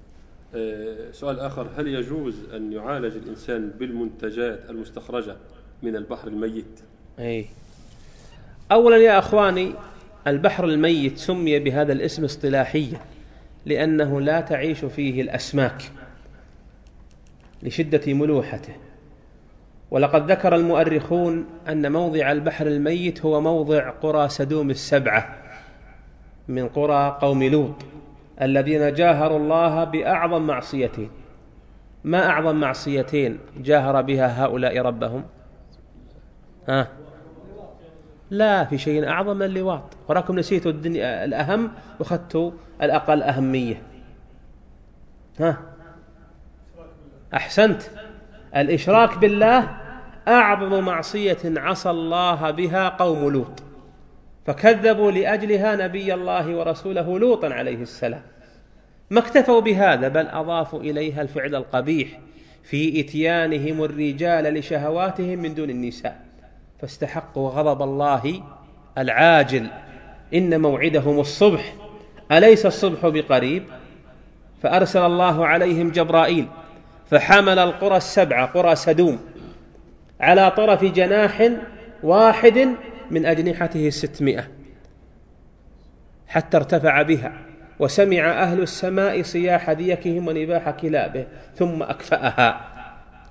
آه، سؤال آخر. هل يجوز أن يعالج الإنسان بالمنتجات المستخرجة من البحر الميت؟ أي. أولا يا أخواني البحر الميت سمي بهذا الاسم اصطلاحيا لأنه لا تعيش فيه الأسماك لشدة ملوحته. ولقد ذكر المؤرخون أن موضع البحر الميت هو موضع قرى سدوم السبعة من قرى قوم لوط الذين جاهروا الله بأعظم معصيتين. ما أعظم معصيتين جاهر بها هؤلاء ربهم؟ ها؟ لا في شيء أعظم من اللواط. وراكم نسيتوا الدنيا الأهم وأخذتوا الأقل أهمية. ها؟ أحسنت؟ الإشراك بالله أعظم معصية عصى الله بها قوم لوط. فكذبوا لأجلها نبي الله ورسوله لوطا عليه السلام. ما اكتفوا بهذا بل أضافوا إليها الفعل القبيح في إتيانهم الرجال لشهواتهم من دون النساء. فاستحقوا غضب الله العاجل. إن موعدهم الصبح. أليس الصبح بقريب؟ فأرسل الله عليهم جبرائيل. فحمل القرى السبعة قرى سدوم على طرف جناح واحد من أجنحته الستمائة حتى ارتفع بها وسمع أهل السماء صياح ديكهم ونباح كلابه ثم أكفأها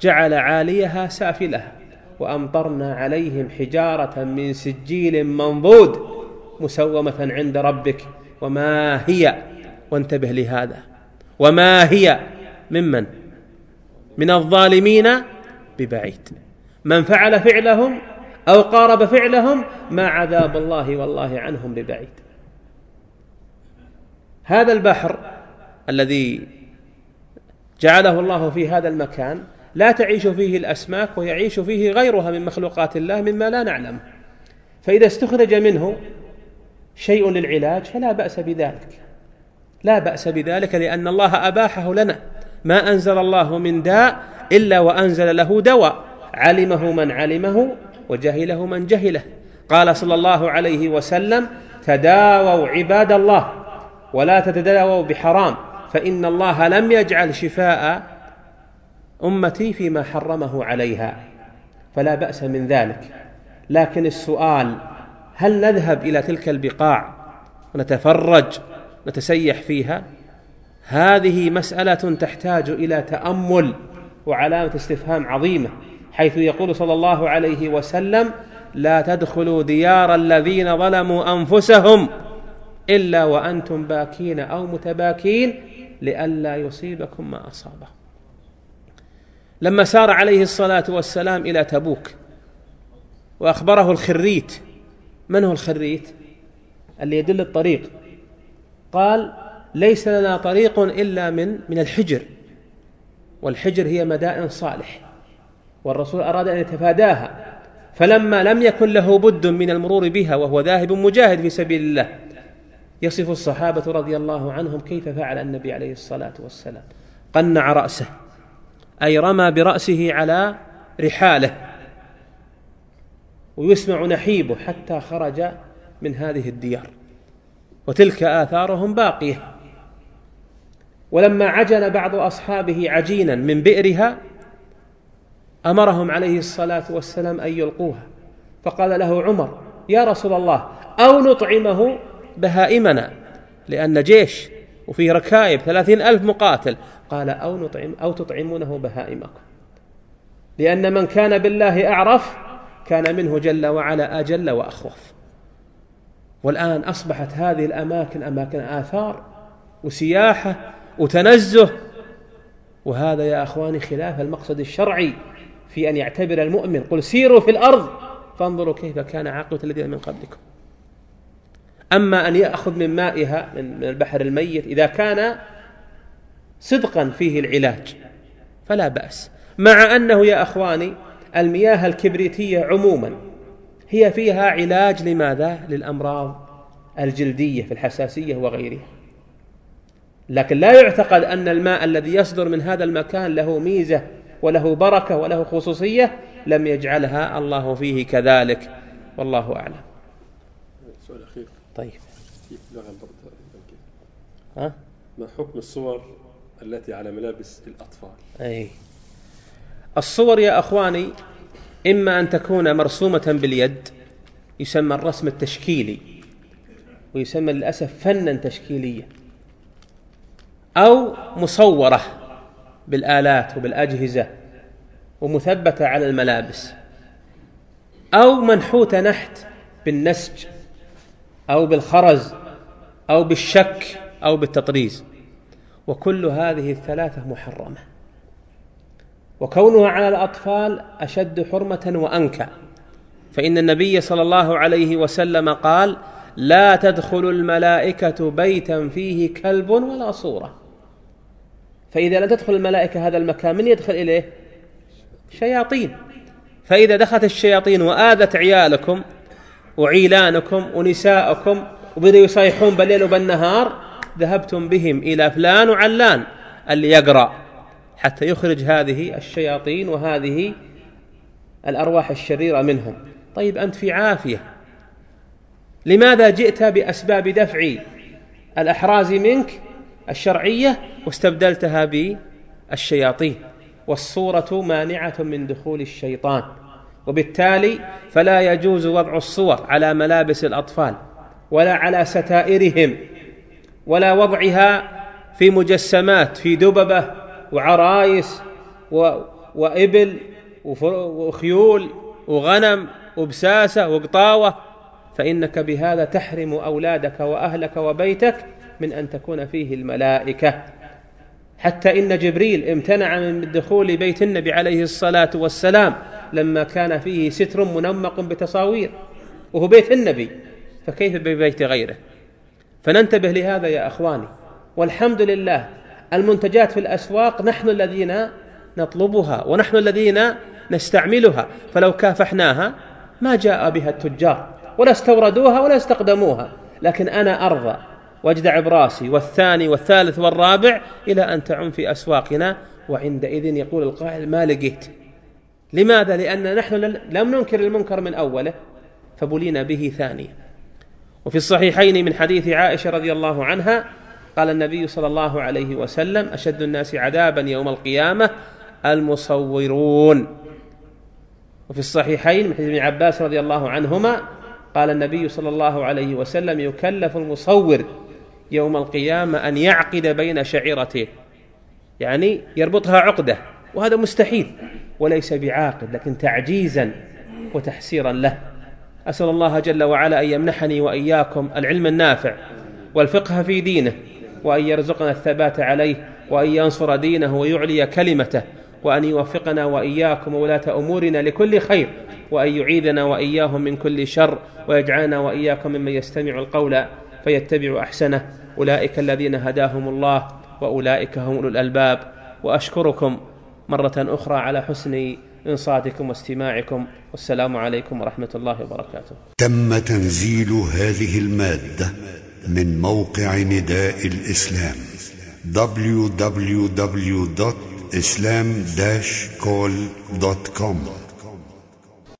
جعل عاليها سافلها وأمطرنا عليهم حجارة من سجيل منضود مسومة عند ربك وما هي؟ وانتبه لهذا وما هي؟ ممن؟ من الظالمين ببعيد. من فعل فعلهم أو قارب فعلهم ما عذاب الله والله عنهم ببعيد. هذا البحر الذي جعله الله في هذا المكان لا تعيش فيه الأسماك ويعيش فيه غيرها من مخلوقات الله مما لا نعلم. فإذا استخرج منه شيء للعلاج فلا بأس بذلك. لا بأس بذلك لأن الله أباحه لنا. ما أنزل الله من داء إلا وأنزل له دواء. علمه من علمه وجهله من جهله. قال صلى الله عليه وسلم تداووا عباد الله ولا تتداووا بحرام فإن الله لم يجعل شفاء أمتي فيما حرمه عليها. فلا بأس من ذلك. لكن السؤال هل نذهب إلى تلك البقاع ونتفرج نتسيح فيها؟ هذه مسألة تحتاج إلى تأمل وعلامة استفهام عظيمة حيث يقول صلى الله عليه وسلم لا تدخلوا ديار الذين ظلموا أنفسهم إلا وأنتم باكين أو متباكين لئلا يصيبكم ما أصابه لما سار عليه الصلاة والسلام إلى تبوك وأخبره الخريت من هو الخريت؟ اللي يدل الطريق. قال ليس لنا طريق إلا من من الحجر. والحجر هي مدائن صالح. والرسول أراد أن يتفاداها. فلما لم يكن له بد من المرور بها وهو ذاهب مجاهد في سبيل الله يصف الصحابة رضي الله عنهم كيف فعل النبي عليه الصلاة والسلام. قنع رأسه أي رمى برأسه على رحاله. ويسمع نحيبه حتى خرج من هذه الديار. وتلك آثارهم باقية. ولما عجن بعض أصحابه عجينا من بئرها أمرهم عليه الصلاة والسلام أن يلقوها. فقال له عمر يا رسول الله أو نطعمه بهائمنا لأن جيش وفيه ركائب ثلاثين ألف مقاتل. قال أو, نطعم أو تطعمونه بهائمكم. لأن من كان بالله أعرف كان منه جل وعلا أجل وأخوف. والآن أصبحت هذه الأماكن أماكن آثار وسياحة وتنزه. وهذا يا أخواني خلاف المقصد الشرعي في أن يعتبر المؤمن قل سيروا في الأرض فانظروا كيف كان عاقبة الذين من قبلكم. أما أن يأخذ من مائها من البحر الميت إذا كان صدقا فيه العلاج فلا بأس. مع أنه يا أخواني المياه الكبريتية عموما هي فيها علاج لماذا؟ للأمراض الجلدية في الحساسية وغيرها. لكن لا يعتقد أن الماء الذي يصدر من هذا المكان له ميزة وله بركة وله خصوصية لم يجعلها الله فيه كذلك. والله أعلم. سؤال أخير. طيب. ها؟ ما حكم الصور التي على ملابس الأطفال؟ أي. الصور يا أخواني إما أن تكون مرسومة باليد يسمى الرسم التشكيلي ويسمى للأسف فنا تشكيليا. أو مصورة بالآلات وبالأجهزة ومثبتة على الملابس أو منحوتة نحت بالنسج أو بالخرز أو بالشك أو بالتطريز. وكل هذه الثلاثة محرمة. وكونها على الأطفال أشد حرمة وأنكى. فإن النبي صلى الله عليه وسلم قال لا تدخل الملائكة بيتا فيه كلب ولا صورة. فإذا لم تدخل الملائكة هذا المكان من يدخل إليه؟ شياطين. فإذا دخلت الشياطين وآذت عيالكم وعيلانكم ونساءكم وبدأوا يصيحون بالليل وبالنهار ذهبتم بهم إلى فلان وعلان اللي يقرأ حتى يخرج هذه الشياطين وهذه الأرواح الشريرة منهم. طيب أنت في عافية. لماذا جئت بأسباب دفع الأحراز منك الشرعية واستبدلتها بالشياطين والصورة مانعة من دخول الشيطان وبالتالي فلا يجوز وضع الصور على ملابس الأطفال ولا على ستائرهم ولا وضعها في مجسمات في دببة وعرايس و... وإبل وخيول وغنم وبساسة وقطاوة فإنك بهذا تحرم أولادك وأهلك وبيتك من أن تكون فيه الملائكة. حتى إن جبريل امتنع من الدخول بيت النبي عليه الصلاة والسلام لما كان فيه ستر منمق بتصاوير وهو بيت النبي فكيف ببيت غيره؟ فننتبه لهذا يا أخواني. والحمد لله المنتجات في الأسواق نحن الذين نطلبها ونحن الذين نستعملها. فلو كافحناها ما جاء بها التجار ولا استوردوها ولا استقدموها لكن أنا أرضى واجدع براسي والثاني والثالث والرابع إلى أن تعم في أسواقنا وعندئذ يقول القائل ما لقيت. لماذا؟ لأن نحن لم ننكر المنكر من أوله فبلينا به ثانيا وفي الصحيحين من حديث عائشة رضي الله عنها قال النبي صلى الله عليه وسلم أشد الناس عذابا يوم القيامة المصورون. وفي الصحيحين من حديث ابن عباس رضي الله عنهما قال النبي صلى الله عليه وسلم يكلف المصور يوم القيامة أن يعقد بين شعيرته. يعني يربطها عقدة وهذا مستحيل وليس بعاقد لكن تعجيزا وتحسيرا له. أسأل الله جل وعلا أن يمنحني وإياكم العلم النافع والفقه في دينه وأن يرزقنا الثبات عليه وأن ينصر دينه ويعلي كلمته وأن يوفقنا وإياكم وولاة أمورنا لكل خير وأن يعيذنا وإياهم من كل شر ويجعلنا وإياكم ممن يستمع القول. فيتبع أحسنه. أولئك الذين هداهم الله وأولئك هم أولو الألباب. وأشكركم مرة أخرى على حسن إنصاتكم واستماعكم. والسلام عليكم ورحمة الله وبركاته. تم تنزيل هذه المادة من موقع نداء الإسلام www.islam-call.com